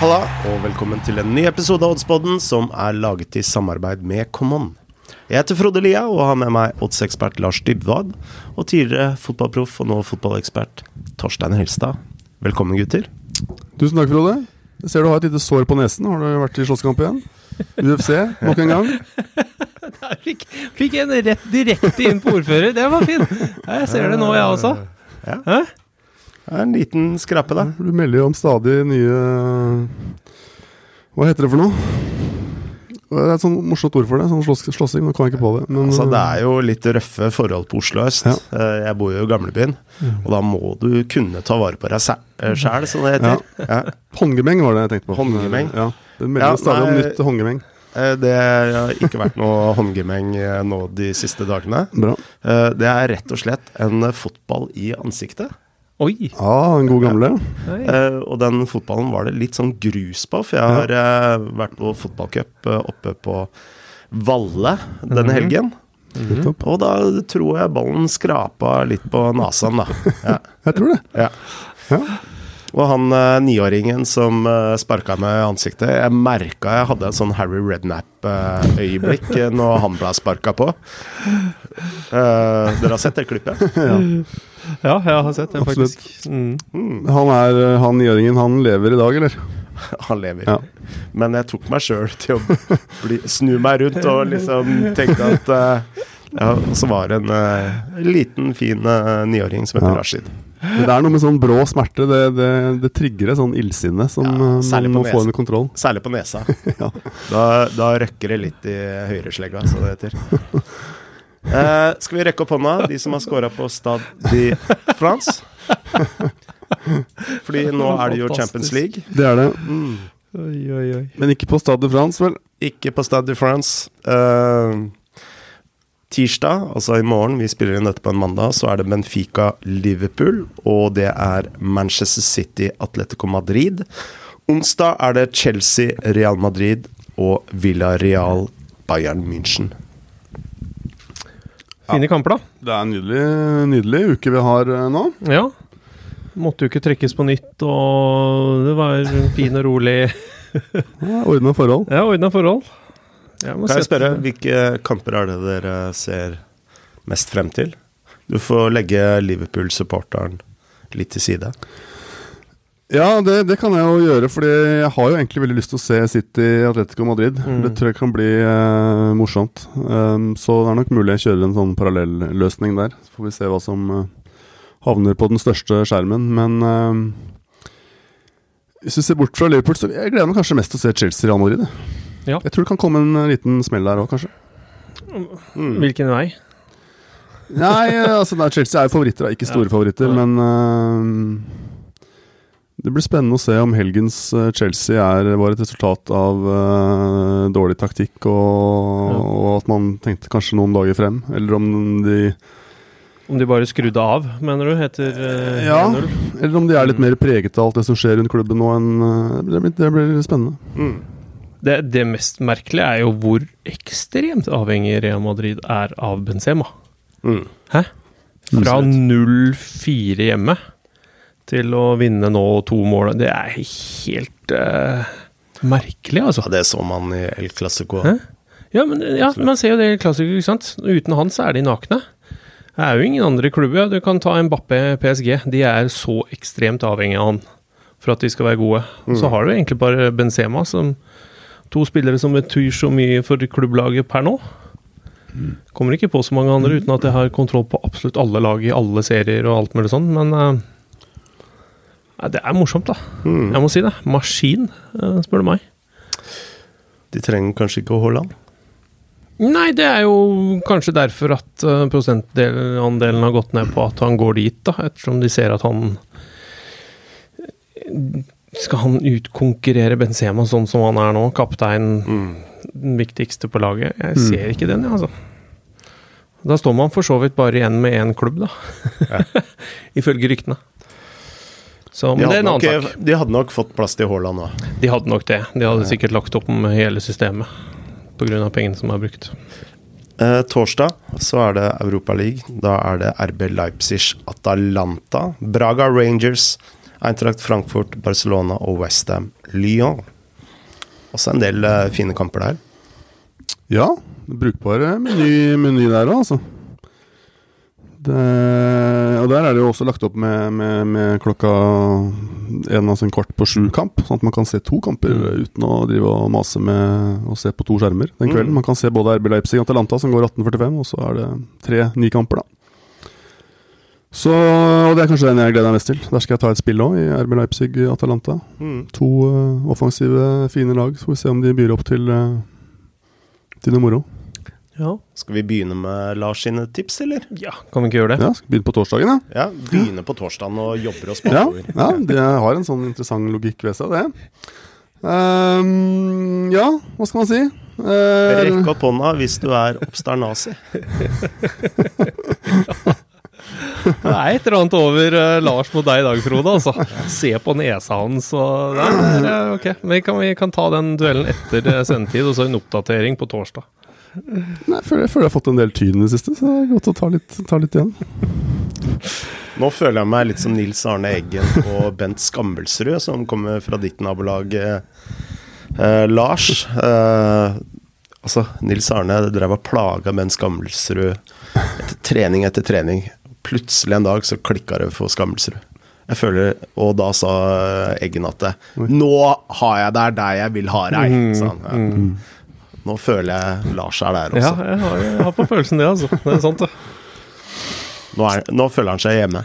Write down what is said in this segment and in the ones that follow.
Halla, og velkommen til en ny episode av Oddspodden som er laget i samarbeid med Common. Jeg heter Frode Lia og har med meg oddsekspert Lars Dybwad og tidligere fotballproff og nå fotballekspert Torstein Helstad. Velkommen, gutter. Tusen takk, Frode. Jeg ser du har et lite sår på nesen. Har du vært i slåsskamp igjen? UFC nok en gang? Der fikk, fikk en rett direkte inn på ordfører. Det var fint. Jeg ser det nå, jeg også. Ja. Det er en liten skrape, da. Du melder jo om stadig nye Hva heter det for noe? Det er et sånn morsomt ord for det. Sånn slåss, slåssing. Nå kan jeg ikke på det. Men, Altså, det er jo litt røffe forhold på Oslo øst. Ja. Eh, Jeg bor jo i gamlebyen, og da må du kunne ta vare på deg sjæl, som det heter. Ja. Håndgemeng var det jeg tenkte på. Håndgemeng? Ja. Det melder Ja, stadig om nytt håndgemeng. Eh, Det har ikke vært noe håndgemeng eh, nå de siste dagene. Bra. Eh, Det er rett og slett en fotball i ansiktet. Oi. Ja, en god gamle. Eh, og den fotballen var det litt sånn grus på, for jeg har uh, vært på fotballcup eh, oppe på Valle denne helgen. Nettopp. Og da tror jeg ballen skrapa litt på nasen, da. Ja. Jeg tror det. Ja. Ja. Og han eh, niåringen som uh, sparka meg i ansiktet, jeg merka jeg hadde en sånn Harry Rednap-øyeblikk uh, når han ble sparka på. Eh, dere har sett det klippet? Ja, jeg har sett den, faktisk. Mm. Han er eh, han Gjøringen, han lever i dag, eller? Han lever. Ja. Men jeg tok meg sjøl til å bli, snu meg rundt og liksom tenkte at uh, ja, Og så var det en uh, liten, fin uh, niåring som heter Ja. Rashid. Men det er noe med sånn brå smerte. Det, det, det trigger et sånn illsinne som Ja, må få under kontroll. Særlig på nesa. Ja. Da, da røkker det litt i høyreslegga, som det heter. Eh, skal vi rekke opp hånda, de som har scora på Stade de France? Fordi nå er det jo Champions League. Det er det. Mm. Oi, oi, oi. Men ikke på Stade de France, vel? Ikke på Stade de France. Uh, tirsdag, altså i morgen, vi spiller inn dette på en mandag, så er det Benfica-Liverpool, og det er Manchester City-Atletico Madrid. Onsdag er det Chelsea-Real Madrid og Villarreal-Bayern München. Fine kamper, da. Det er en nydelig, nydelig uke vi har eh, nå. Ja. Måtte jo ikke trekkes på nytt, og det var fin og rolig. Ja, Ordna forhold. Ja, ordna forhold. Jeg må Kan jeg spørre, hvilke kamper er det dere ser mest frem til? Du får legge Liverpool-supporteren litt til side. Ja, det, det kan jeg jo gjøre, fordi jeg har jo egentlig veldig lyst til å se City Atletico Madrid. Mm. Det tror jeg kan bli eh, morsomt. Um, så det er nok mulig jeg kjører en sånn parallelløsning der. Så får vi se hva som uh, havner på den største skjermen. Men uh, hvis vi ser bort fra Liverpool, så jeg gleder meg kanskje mest til å se Chelsea Real Madrid. Ja. Jeg tror det kan komme en eh, liten smell der òg, kanskje. Mm. Hvilken vei? Nei, eh, altså Chelsea er jo favoritter, ikke store favoritter, Ja. men eh, det blir spennende å se om helgens eh, Chelsea er, var et resultat av uh, dårlig taktikk og, Ja. og at man tenkte kanskje noen dager frem, eller om de Om de bare skrudde av, mener du, etter uh, Ja. Eller om de er litt Mm. mer preget av alt det som skjer rundt klubben nå enn uh, det, blir, det blir spennende. Mm. Det, det mest merkelige er jo hvor ekstremt avhengig Real Madrid er av Benzema. Mm. Hæ? Fra 0-4 hjemme til å vinne nå to mål. Det er helt uh, merkelig, altså. Ja, det så man i El Clásico. Ja, men ja, man ser jo det i klassikere, ikke sant. Uten han så er de nakne. Det er jo ingen andre klubber. Du kan ta Mbappé, PSG. De er så ekstremt avhengig av han for at de skal være gode. Så har du egentlig bare Benzema som to spillere som betyr så mye for klubblaget per nå. Kommer ikke på så mange andre uten at jeg har kontroll på absolutt alle lag i alle serier og alt mulig sånn, men eh, ja, det er morsomt, da. Mm. Jeg må si det. Maskin, eh, spør du meg. De trenger kanskje ikke Haaland. Nei, det er jo kanskje derfor at uh, prosentandelen har gått ned på at han går dit, da, ettersom de ser at han Skal han utkonkurrere Benzema sånn som han er nå, kaptein, Mm. den viktigste på laget? Jeg ser ikke den, jeg, altså. Da står man for så vidt bare igjen med én klubb, da. Ifølge ryktene. Så, De det er hadde, nok, sak. de hadde nok fått plass til Haaland òg. De hadde nok det. De hadde sikkert lagt opp med hele systemet pga. pengene som er brukt. Eh, torsdag så er det Europa League. Da er det RB Leipzig Atalanta. Braga Rangers. Eintracht Frankfurt, Barcelona og Westham Lyon. Også en del eh, fine kamper der. Ja, brukbar meny, meny der òg, altså. Det, og der er det jo også lagt opp med, med, med klokka en altså en kvart på sju-kamp, sånn at man kan se to kamper uten å drive og mase med å se på to skjermer den kvelden. Mm. Man kan se både RB Leipzig og Atalanta, som går 18.45, og så er det tre nye kamper, da. Så og Det er kanskje den jeg gleder meg mest til. Der skal jeg ta et spill òg, i RB Leipzig-Atalanta. Mm. To uh, offensive, fine lag. Så får vi se om de byr opp til, uh, til noe moro. Ja. Skal vi begynne med Lars sine tips, eller? ja, kan vi ikke gjøre det? Ja, skal vi begynne på torsdagen, ja. Ja, begynne på torsdagen og jobber oss Ja, bakover. ja, det har en sånn interessant logikk ved seg, det. Um, ja, hva skal man si? Uh, Rekk opp hånda hvis du er Obsternasi. Det er et eller annet over uh, Lars mot deg i dag, Frode. Altså. Se på nesa hans og eh, Ok, vi kan, vi kan ta den duellen etter eh, sendetid, og så en oppdatering på torsdag. Nei, jeg, føler, jeg føler jeg har fått en del tyn i det siste, så det er godt å ta litt, ta litt igjen. Nå føler jeg meg litt som Nils Arne Eggen og Bent Skammelsrud, som kommer fra ditt nabolag, eh, eh, Lars. Eh, altså, Nils Arne drev og plaga Bent Skammelsrud etter trening etter trening. Plutselig en dag så klikka det for Skammelsrud. Jeg føler, Og da sa Eggen at det, 'Nå har jeg deg der jeg vil ha deg', sa han. Ja. Nå føler jeg Lars er der Ja, også. jeg har, jeg har på følelsen det, altså. Det er sant, det. Nå, er, nå føler han seg hjemme.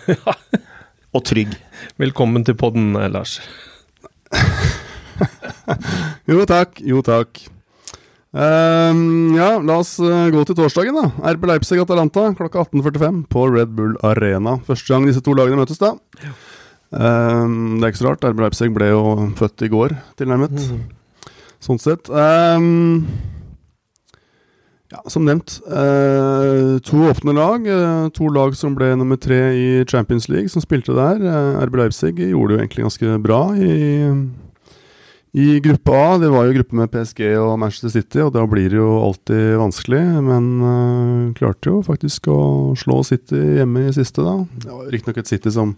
Og trygg. Velkommen til podden, eh, Lars. Jo takk, jo takk. Um, ja, la oss eh, gå til torsdagen, da. RB Leipzig Atalanta klokka 18.45 på Red Bull Arena. Første gang disse to lagene møtes, da. Um, det er ikke så rart. RB Leipzig ble jo født i går, tilnærmet. Sånn sett. Um, ja, som nevnt, Uh, to åpne lag. Uh, to lag som ble nummer tre i Champions League, som spilte der. Uh, RB Leipzig gjorde det jo egentlig ganske bra i i gruppe A, det var jo gruppe med PSG og Manchester City, og da blir det jo alltid vanskelig. Men klarte jo faktisk å slå City hjemme i siste, da. Det var riktignok et City som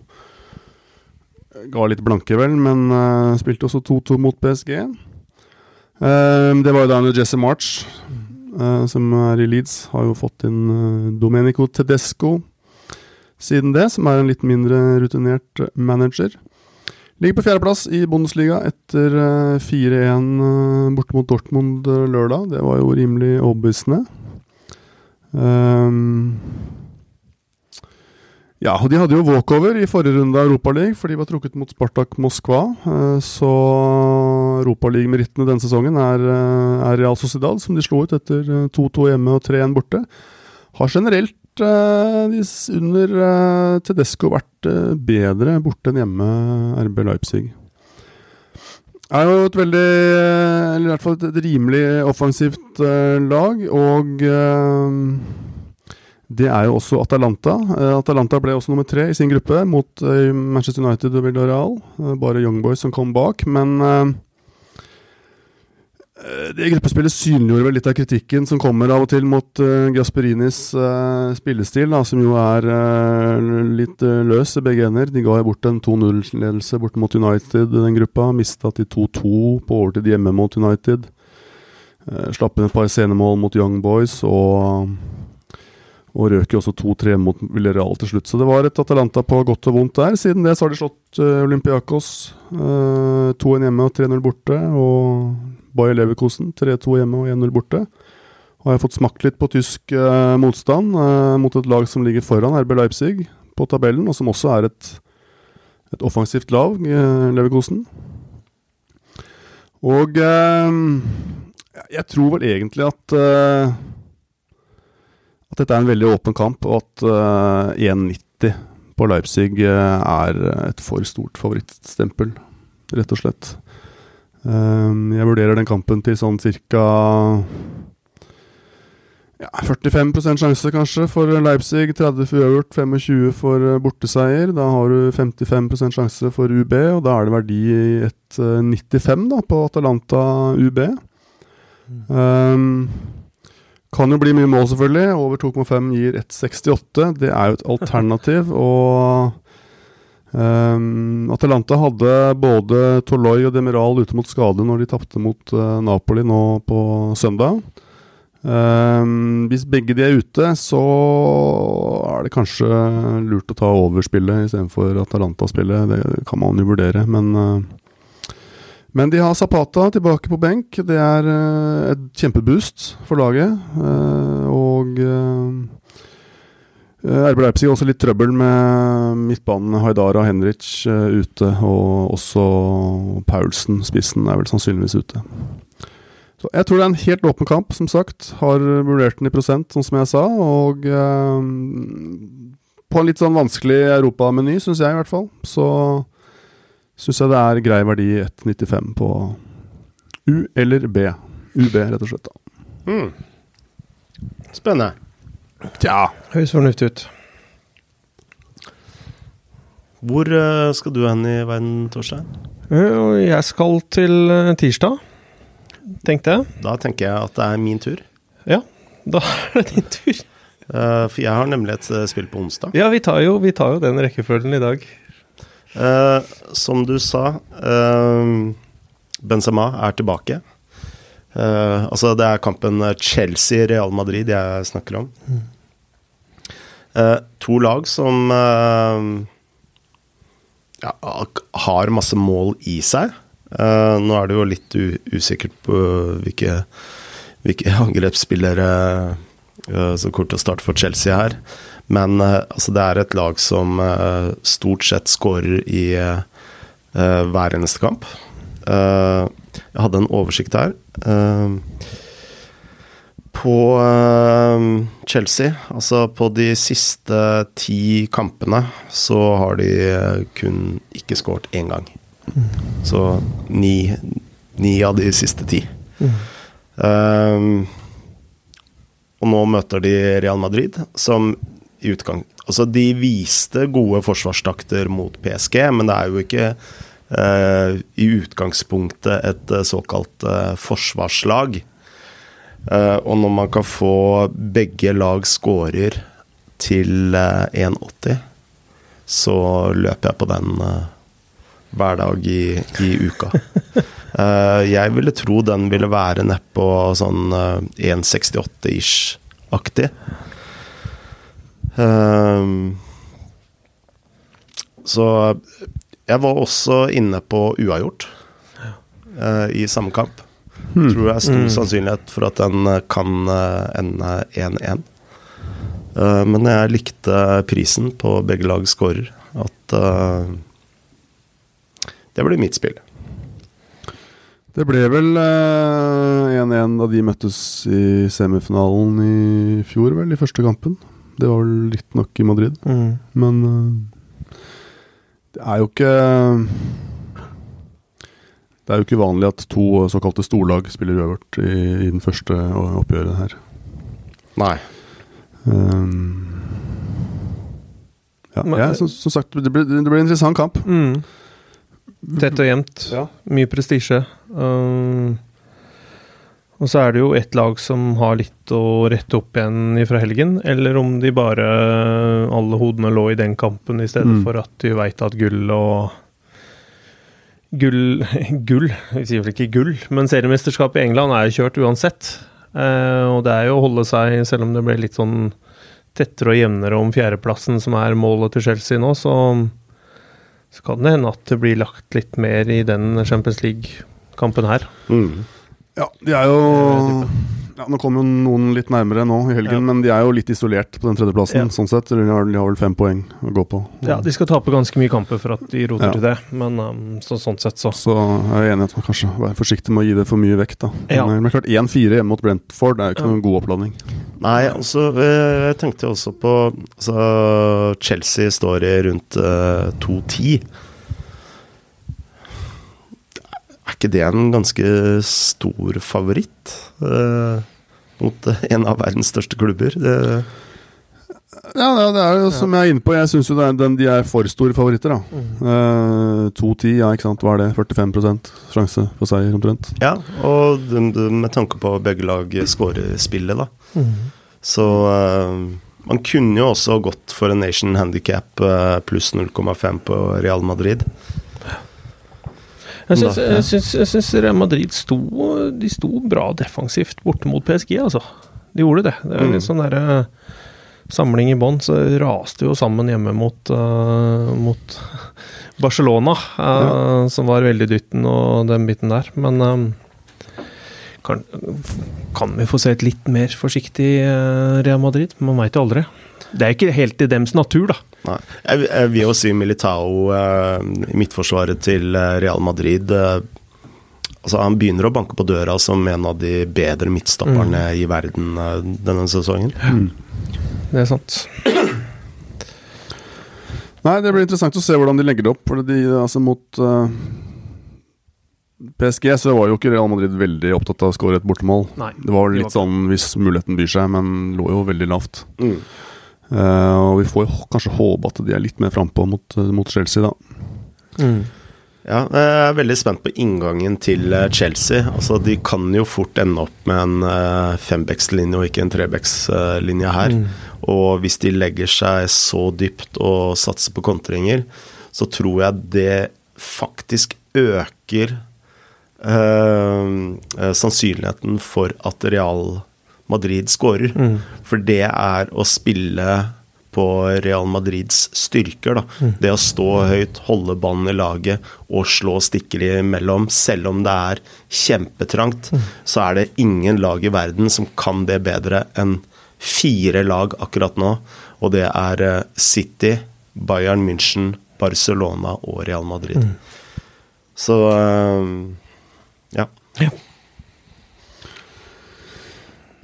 ga litt blanke, vel, men spilte også 2-2 mot PSG. Eh, det var jo da Jesse March, øh, som er i Leeds, har jo fått inn øh, Domenico Tedesco siden det, som er en litt mindre rutinert manager. Ligger på fjerdeplass i Bundesliga etter eh, 4-1 uh, borte mot Dortmund eh, lørdag. Det var jo rimelig overbevisende. Ehm, ja, og de hadde jo walkover i forrige runde av Europaligaen, for de var trukket mot Spartak Moskva. Eh, så Europaligamerittene denne sesongen er, eh, er Real Sociedad, som de slo ut etter eh, 2-2 hjemme og 3-1 borte. Har generelt eh, under eh, Tedesco vært eh, bedre borte enn hjemme RB Leipzig. Det Er jo et veldig eh, Eller i hvert fall et, rimelig offensivt eh, lag, og eh, det er jo også Atalanta. Eh, Atalanta ble også nummer tre i sin gruppe mot eh, Manchester United og Villarreal. Eh, bare Young Boys som kom bak, men Det gruppespillet synliggjorde vel litt av kritikken som kommer av og til mot uh, Gasperinis uh, spillestil, da, som jo er uh, litt løs i begge ender. De ga bort en 2-0-ledelse bort mot United, i den gruppa. Mista til 2-2 på overtid hjemme mot United. Slapp inn et par scenemål mot Young Boys, og, og røk jo også 2-3 mot Villarreal til slutt. Så det var et Atalanta på godt og vondt der. Siden det så har de slått uh, Olympiakos uh, 2-1 hjemme og 3-0 borte. og Bayer Leverkosen 3-2 hjemme og 1-0 borte. Og jeg har fått smakt litt på tysk uh, motstand eh, mot et lag som ligger foran RB Leipzig på tabellen, og som også er et, et offensivt lag, eh, Leverkosen. Og eh, jeg tror vel egentlig at eh, at dette er en veldig åpen kamp, og at uh, 1,90 på Leipzig uh, er et for stort favorittstempel, rett og slett. Um, jeg vurderer den kampen til sånn cirka ja, 45 sjanse kanskje for Leipzig, 30 for uavgjort, 25 for eh, borteseier. Da har du 55 sjanse for UB, og da er det verdi i et eh, 95 da, på Atalanta UB. Um, kan jo bli mye mål, selvfølgelig. Over 2,5 gir 1,68. Det er jo et alternativ. Og Um, Atalanta hadde både Toloi og Demiral ute mot skade når de tapte mot uh, Napoli nå på søndag. Um, hvis begge de er ute, så er det kanskje lurt å ta overspillet istedenfor Atalanta-spillet. Det kan man jo vurdere, men uh, Men de har Zapata tilbake på benk. Det er uh, et kjempeboost for laget. og Eh, RB Leipzig har også litt trøbbel med midtbanen Haidara Henrich ute. Og også Paulsen, spissen, er vel sannsynligvis ute. Så Jeg tror det er en helt åpen kamp, som sagt. Har vurdert den i prosent, sånn som jeg sa. Og uh, på en litt sånn vanskelig europameny, syns jeg i hvert fall. Så syns jeg det er grei verdi 1,95 på U eller B. UB, rett og slett. da. Mm. Spennende. Tja. Høres fornuftig ut. Hvor uh, skal du hen i verden, Torstein? Uh, jeg skal til uh, tirsdag, tenkte jeg. Da tenker jeg at det er min tur. Ja, da er det din tur. for jeg har nemlig et spill på onsdag. Ja, vi tar jo, vi tar jo den rekkefølgen i dag. Som du sa, Benzema er tilbake. Uh, altså, det er kampen Chelsea-Real Madrid jeg snakker om. Mm. Uh, to lag som uh, ja, har masse mål i seg. nå er det jo litt usikkert på hvilke, hvilke angrepsspillere som kommer til å starte for Chelsea her. Men altså, det er et lag som stort sett skårer i hver eneste kamp. jeg hadde en oversikt her. På Chelsea, altså på de siste ti kampene, så har de eh, kun ikke skåret én gang. Så ni, ni, av de siste ti. Mm. Um, og nå møter de Real Madrid, som i utgang Altså, de viste gode forsvarstakter mot PSG, men det er jo ikke Eh, i utgangspunktet et eh, såkalt eh, forsvarslag. og når man kan få begge lag scorer til 1,80, så løper jeg på den hver dag i, i uka. jeg ville tro den ville være nedpå sånn 1,68-ish-aktig. Så jeg var også inne på uavgjort uh, i samme kamp. Hmm. Tror jeg er stor mm. sannsynlighet for at den eh, kan uh, ende 1-1. Uh, men jeg likte prisen på begge lag scorer. At det blir mitt spill. Det ble vel 1-1 da de møttes i semifinalen i fjor, vel, i første kampen. Det var vel litt nok i Madrid. Mm. Men det er jo ikke Det er jo ikke vanlig at to såkalte storlag spiller uavgjort i, i den første oppgjøret her. Nei. Um, ja, jeg, som, som, sagt, det ble, det ble, en interessant kamp. Mm. Tett og jevnt. Ja. Mye prestisje. Um, og så er det jo ett lag som har litt å rette opp igjen fra helgen, eller om de bare alle hodene lå i den kampen i stedet mm. for at de veit at gull og Gull Gull, vi sier vel ikke gull, men seriemesterskapet i England er kjørt uansett. Eh, og det er jo å holde seg, selv om det ble litt sånn tettere og jevnere om fjerdeplassen som er målet til Chelsea nå, så, så kan det hende at det blir lagt litt mer i den Champions League-kampen her. Mm. Ja, de er jo ja, Nå kommer jo noen litt nærmere nå i helgen, ja. men de er jo litt isolert på den tredjeplassen. Ja. Sånn sett, de har, de har, vel fem poeng å gå på. Ja, de skal tape ganske mye kamper for at de roter til det, men um, så, sånn sett, så Så jeg er enig i at man kanskje være forsiktig med å gi det for mye vekt, da. Men, men klart 1-4 hjemme mot Brentford det er jo ikke noen god oppladning. Nei, altså eh, Jeg tenkte også på altså, Chelsea står i rundt uh, 2-10. Er ikke det en ganske stor favoritt eh, mot en av verdens største klubber? Det ja, det er jo som jeg er inne på. Jeg syns jo den, de er for store favoritter. da mm. eh, 2-10, ja, ikke sant. Hva er det? 45 sjanse for seier, omtrent. Ja, og med tanke på begge lag skårer spillet, da. Mm. Så eh, Man kunne jo også gått for en Nation Handicap eh, pluss 0,5 på Real Madrid. Jeg syns, ja. Real Madrid sto, de sto bra defensivt borte mot PSG, altså. De gjorde det. Det er Mm. litt sånn derre samling i bånn, så raste jo sammen hjemme mot, uh, mot Barcelona, eh, som var veldig dytten og den biten der. Men um, kan, kan vi få se et litt mer forsiktig uh, Real Madrid? Man veit jo aldri. Det er ikke helt i dems natur, da. Nei. Jeg, jeg vil jo si Militao eh, i midtforsvaret til eh, Real Madrid eh, Altså Han begynner å banke på døra som en av de bedre midtstopperne i verden denne sesongen. Det er sant. Nei, det blir interessant å se hvordan de legger det opp. For de, altså mot uh, PSG så var jo ikke Real Madrid veldig opptatt av å skåre et bortemål. Nei. Det var de litt var sånn hvis muligheten byr seg, men lå jo veldig lavt. Mm. Eh, og vi får jo kanskje håpe at de er litt mer frampå mot, eh, mot Chelsea, da. Mm. Ja, jeg er veldig spent på inngangen til eh, Chelsea. Altså, De kan jo fort ende opp med en uh, fembeckslinje og ikke en trebeckslinje her. Mm. Og hvis de legger seg så dypt og satser på kontringer, så tror jeg det faktisk øker eh, sannsynligheten for at Real Madrid skårer. Mm. For det er å spille på Real Madrids styrker. Da. Det å stå høyt, holde ballen i laget og slå stikker imellom. Selv om det er kjempetrangt, så er det ingen lag i verden som kan det bedre enn fire lag akkurat nå. Og det er eh, City, Bayern München, Barcelona og Real Madrid. Så ja. ja.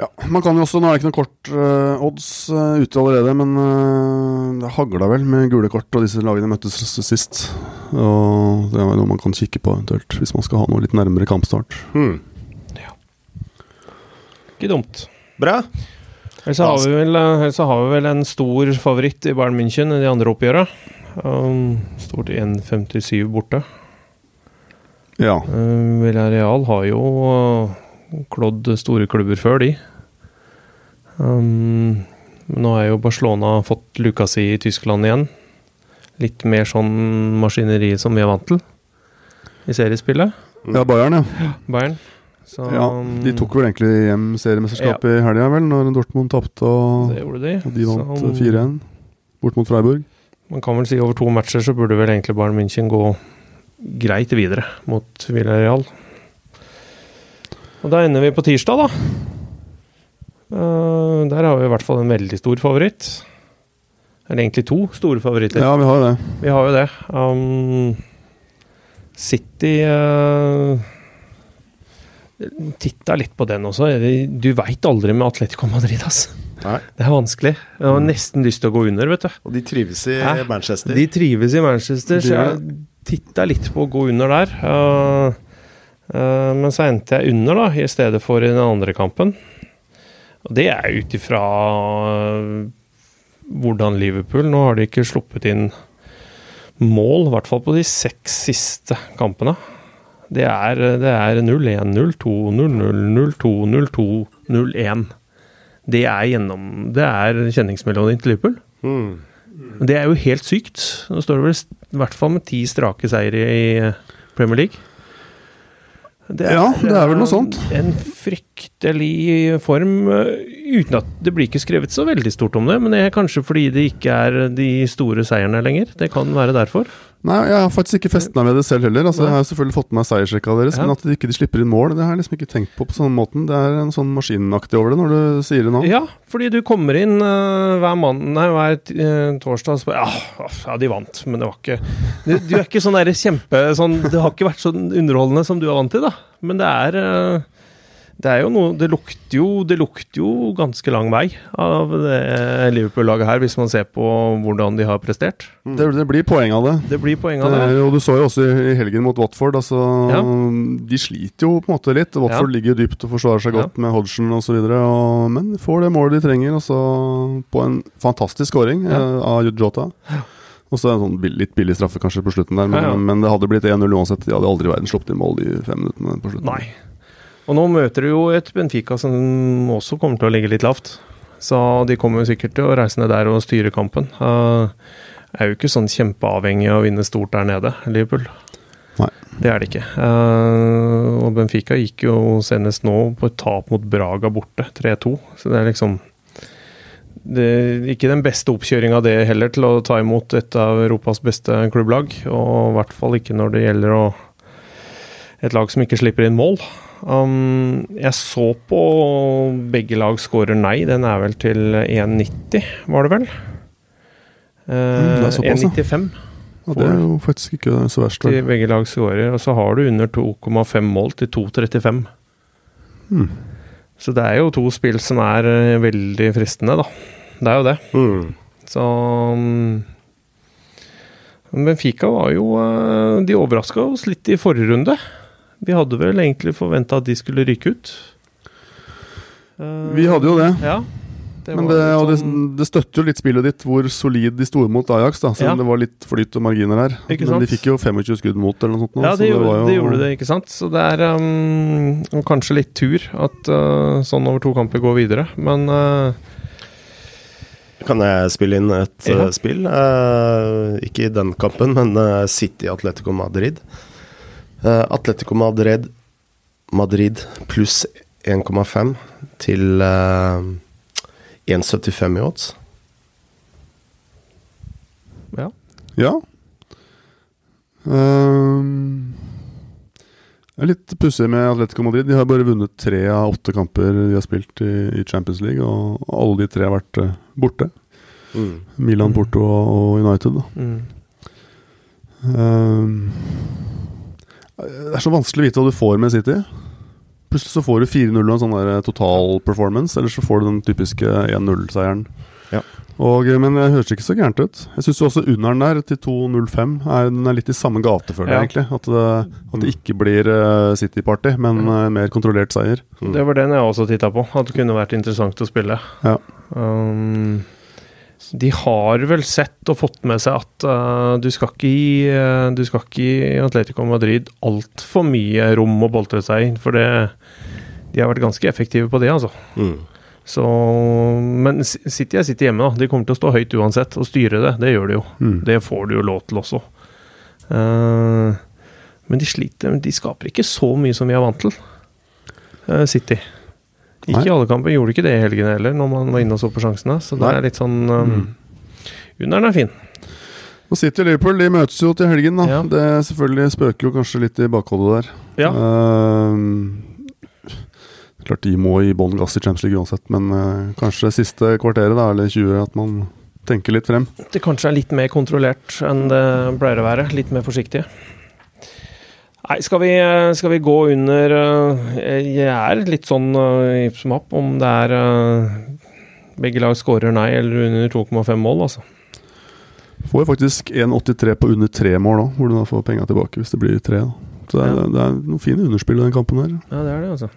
Ja, Man kan jo også, Nå er det ikke noe kort uh, odds uh, ute allerede, men uh, det hagla vel med gule kort, og disse lagene møttes sist. Og Det er noe man kan kikke på eventuelt, hvis man skal ha noe litt nærmere kampstart. Hmm. Ikke dumt. Bra. Ellers har, vi vel, ellers har vi vel en stor favoritt i Bayern München i de andre oppgjøra. Um, stort 1,57 borte. Ja. Villarreal har jo uh, klådd store klubber før, de. Um, nå er jo Barcelona fått luka si i Tyskland igjen. Litt mer sånn maskineri som vi er vant til i seriespillet. ja, Bayern, ja. Bayern. Så, ja. De tok vel egentlig hjem seriemesterskapet i helga, vel, når Dortmund tapte og, de. og de vant eh, 4-1 bort mot Freiburg. Man kan vel si over to matcher så burde vel egentlig Bayern München gå greit videre mot Villarreal. Og da ender vi på tirsdag, da. Uh, der har vi i hvert fall en veldig stor favoritt. Eller egentlig to store favoritter. Ja, vi har det. Vi har jo det. Um, City uh, Titta litt på den også. Du veit aldri med Atletico Madrid, ass. Nei. Det er vanskelig. Jeg har nesten lyst til å gå under, vet du. Og de trives i Hæ? Manchester. De trives i Manchester, så jeg titta litt på å gå under der. Uh, men så endte jeg under, da, i stedet for i den andre kampen. Og det er ut ifra uh, hvordan Liverpool Nå har de ikke sluppet inn mål, i hvert fall på de seks siste kampene. Det er, det er 0-1, 0-2, 0-0, 0-2, 0-2, 0-1. Det er gjennom Det er kjenningsmelodien til Liverpool. Mm. Det er jo helt sykt. Nå står det vel i hvert fall med ti strake seire i eh, Premier League. Det Ja, det er vel noe sånt. En fryktelig form, eh, uten at det blir ikke skrevet så veldig stort om det. Men det er kanskje fordi det ikke er de store seierne lenger. Det kan være derfor. Nei, jeg har faktisk ikke festet meg ved det selv heller. Altså, jeg har selvfølgelig fått med meg seiersrekka deres, Ja. men at de ikke slipper inn mål, det har jeg liksom ikke tenkt på på sånn måten. Det er en sånn maskinaktig over det når du sier det nå. Ja, fordi du kommer inn uh, hver, mann, nei, hver uh, torsdag og spør ja, ja, de vant, men det var ikke Du, du er ikke sånn der kjempe sånn, Det har ikke vært sånn underholdende som du er vant til, da. Men det er eh, det er jo noe Det lukter jo, det lukter jo ganske lang vei av det Liverpool-laget her, hvis man ser på hvordan de har prestert. Det, det blir poeng av det. Det blir poeng av Det det. og du så jo også i helgen mot Watford. Altså, Ja. De sliter jo på en måte litt. Watford Ja. ligger dypt og forsvarer seg Ja. godt med Hodgson osv. Men får det målet de trenger, og så på en fantastisk skåring Ja. eh, av Jota. Og så en sånn litt billig straffe kanskje på slutten der, men, Ja, ja. men det hadde blitt 1-0 uansett. De hadde aldri i verden sluppet inn mål de fem minuttene på slutten. Nei. Og nå møter du jo et Benfica som også kommer til å ligge litt lavt. Så de kommer jo sikkert til å reise ned der og styre kampen. Uh, er jo ikke sånn kjempeavhengig av å vinne stort der nede, Liverpool. Nei. Det er det ikke. Uh, og Benfica gikk jo senest nå på et tap mot Braga borte, 3-2. Så det er liksom det er ikke den beste oppkjøringa det heller, til å ta imot et av Europas beste klubblag. Og i hvert fall ikke når det gjelder å et lag som ikke slipper inn mål. Um, jeg så på begge lag skårer nei. Den er vel til 1,90, var det vel? Mm, er såpass, ja. 1,95 Ja, det er jo faktisk ikke så verst. til begge lag skårer. Og så har du under 2,5 mål til 2,35. Hmm. Så det er jo to spill som er eh, veldig fristende, da. Det er jo det. Mm. Så um, Benfica var jo eh, De overraska oss litt i forrige runde. Vi hadde vel egentlig forventa at de skulle ryke ut. Eh, Vi hadde jo det. Ja. Det Men det, sånn det, det støtter jo litt spillet ditt hvor solid de sto mot Ajax, da, selv om Ja. det var litt flyt og marginer her. Ikke Men de fikk jo 25 skudd mot, eller noe sånt. nå, Ja, så det, gjorde, var jo- det gjorde det, ikke sant. Så det er um, kanskje litt tur at uh, sånn over to kamper går videre. Men uh, Kan jeg spille inn et Ja. eh, spill? Uh, ikke i den kampen, men eh, City Atletico Madrid. Eh, Atletico Madrid, Madrid pluss 1,5 til uh, 1,75 i odds. ja. Ja. Ehm, det er litt pussig med Atletico Madrid. De har bare vunnet tre av åtte kamper de har spilt i, i Champions League, og alle de tre har vært uh, borte. Milan, Mm. Porto og, og United. Da. Mm. Ehm, det er så vanskelig å vite hva du får med City. Plutselig så får du 4-0 og en sånn der total performance, eller så får du den typiske 1-0-seieren. Ja. Og, eh, men det høres ikke så gærent ut. Jeg syns også underen der, til 2.05, er, den er litt i samme gate, føler jeg Ja. egentlig. At det, at det ikke blir uh, City-party, men eh, mer kontrollert seier. Mm. Det var den jeg også titta på. At det kunne vært interessant å spille. Ja. Um, de har vel sett og fått med seg at uh, du, skal ikke gi, uh, du skal ikke gi Atletico Madrid altfor mye rom å boltre seg inn, for det, de har vært ganske effektive på det, altså. Mm. Så, men City er City hjemme, da. De kommer til å stå høyt uansett og styre det. Det gjør de jo. Mm. Det får du jo lov til også. Uh, men de sliter De skaper ikke så mye som vi er vant til, City. Ikke i alle kamper. Gjorde ikke det i helgen heller, når man var inne og så på sjansene. Så det Nei. er litt sånn um, Mm. Underen er fin. Og City og Liverpool de møtes jo til helgen. da Ja. Det selvfølgelig spøker jo kanskje litt i bakhodet der. Ja. Uh, klart de må i bånn gass i Champions League uansett, men uh, kanskje siste kvarteret, da, eller 20, at man tenker litt frem. Det kanskje er litt mer kontrollert enn det pleier å være. Litt mer forsiktig. Nei, skal vi, skal vi gå under eh, Jeg er litt sånn uh, hipp som happ om det er eh, begge lag skårer nei eller under 2,5 mål, altså. Får jeg faktisk 1,83 på under tre mål òg, hvor du da får penga tilbake hvis det blir tre. Da. Så det er, Ja. det er noen fine underspill i den kampen her. Ja, det er det, altså.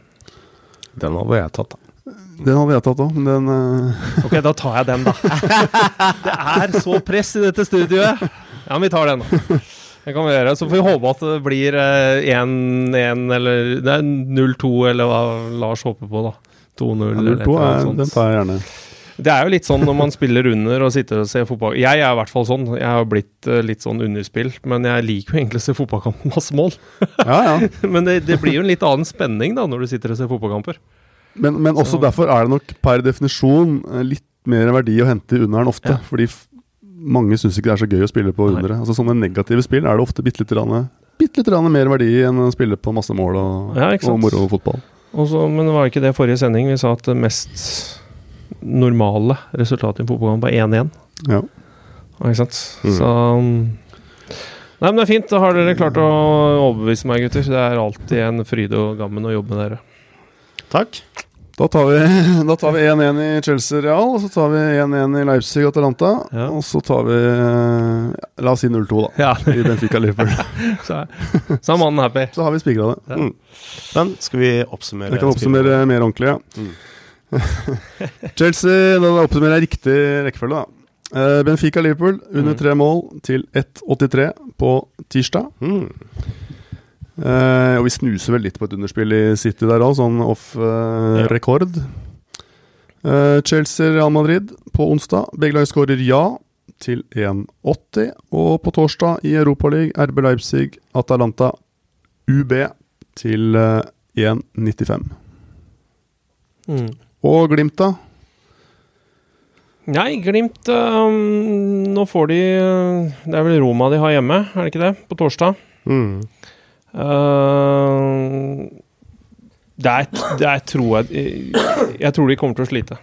Den hadde jeg tatt, da. Den hadde jeg tatt òg, men den uh... Ok, da tar jeg den, da. det er så press i dette studioet! Ja, men vi tar den, da. Det kan vi gjøre. Så får vi håpe at det blir eh, 1-1 eller Det er 0-2, eller hva Lars håper på, da. 2-0 eller et 0-2 eller er, annet sånt. den tar jeg gjerne. Det er jo litt sånn når man spiller under og sitter og ser fotball Jeg er i hvert fall sånn. Jeg har blitt eh, litt sånn underspill, men jeg liker jo egentlig å se fotballkamp med masse mål. Ja, ja. Men det, det blir jo en litt annen spenning da når du sitter og ser fotballkamper. Men, men også Så- derfor er det nok per definisjon eh, litt mer verdi å hente i underen ofte. Ja. Fordi mange syns ikke det er så gøy å spille på underet. Altså Sånne negative spill er det ofte bitte litt, rann- bitte litt rann mer verdi enn å spille på masse mål og, Ja, ikke sant? og moro fotball. Også, men var ikke det forrige sending vi sa at det mest normale resultatet i en fotballkamp var 1-1? Ja. Ja, Ikke sant? Mm. Så um, Nei, men det er fint. Da har dere klart å overbevise meg, gutter. Det er alltid en fryd og gammen å jobbe med dere. Takk. Da tar vi da tar vi 1-1 i Chelsea Real, og så tar vi 1-1 i Leipzig Atalanta. Ja. Og så tar vi eh, La oss si 0-2, da. Ja, I Benfica Liverpool. så så er mannen happy. Så har vi spikra det. Ja. Mm. Men skal vi oppsummere? Jeg kan oppsummere mer ordentlig, ja. Mm. Chelsea, da oppsummerer jeg riktig rekkefølge, da. Eh, Benfica Liverpool under Mm. tre mål til 1,83 på tirsdag. Mm. Eh, og vi snuser vel litt på et underspill i City der òg, sånn off uh, Ja. rekord. Eh, Chelsea-Real Madrid på onsdag. Begge lag skårer ja til 1,80. Og på torsdag i Europaligaen RB Leipzig Atalanta UB til eh, 1,95. Mm. Og Glimt, da? Nei, Glimt um, Nå får de Det er vel Roma de har hjemme, er det ikke det? På torsdag. Mm. Uh, der, der tror jeg Jeg tror de kommer til å slite.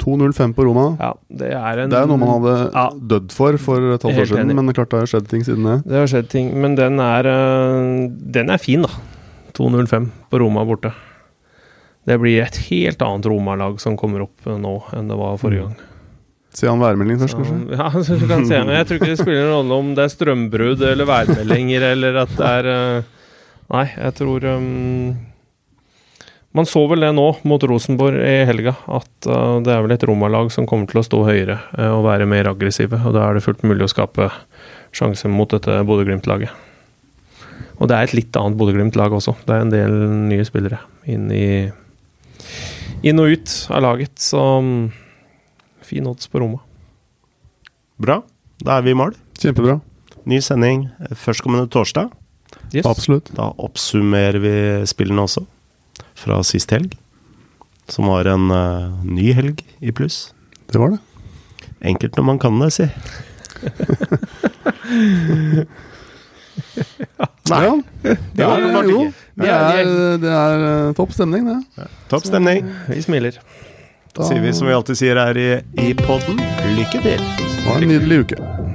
2,05 på Roma. Ja, det er en Det er noe man hadde Ja. dødd for for et halvt år siden, men det klart det har skjedd ting siden det. Det har skjedd ting, men den er, øh, den er fin, da. 2.05 på Roma borte. Det blir et helt annet Roma-lag som kommer opp øh, nå enn det var forrige gang. Se han værmelding først, kanskje? Ja, så du kan se, jeg tror ikke det spiller noen rolle om det er strømbrudd eller værmeldinger eller at det er Nei, jeg tror um, Man så vel det nå mot Rosenborg i helga, at uh, det er vel et Roma-lag som kommer til å stå høyere uh, og være mer aggressive. Og da er det fullt mulig å skape sjanse mot dette Bodø-Glimt-laget. Og det er et litt annet Bodø-Glimt-lag også. Det er en del nye spillere inn, i, inn og ut av laget, så um, fin odds på Roma. Bra. Da er vi i mål. Kjempebra. Ny sending førstkommende torsdag. Yes. Absolutt. Da oppsummerer vi spillene også, fra sist helg. Som var en uh, ny helg i pluss. Det var det. Enkelt når man kan det, si. Nei. Ja, Det var det jo, det er, det er eh, topp stemning, det. Topp stemning. Vi smiler. Da sier vi som vi alltid sier her i, i podden, lykke til. Ha en nydelig uke.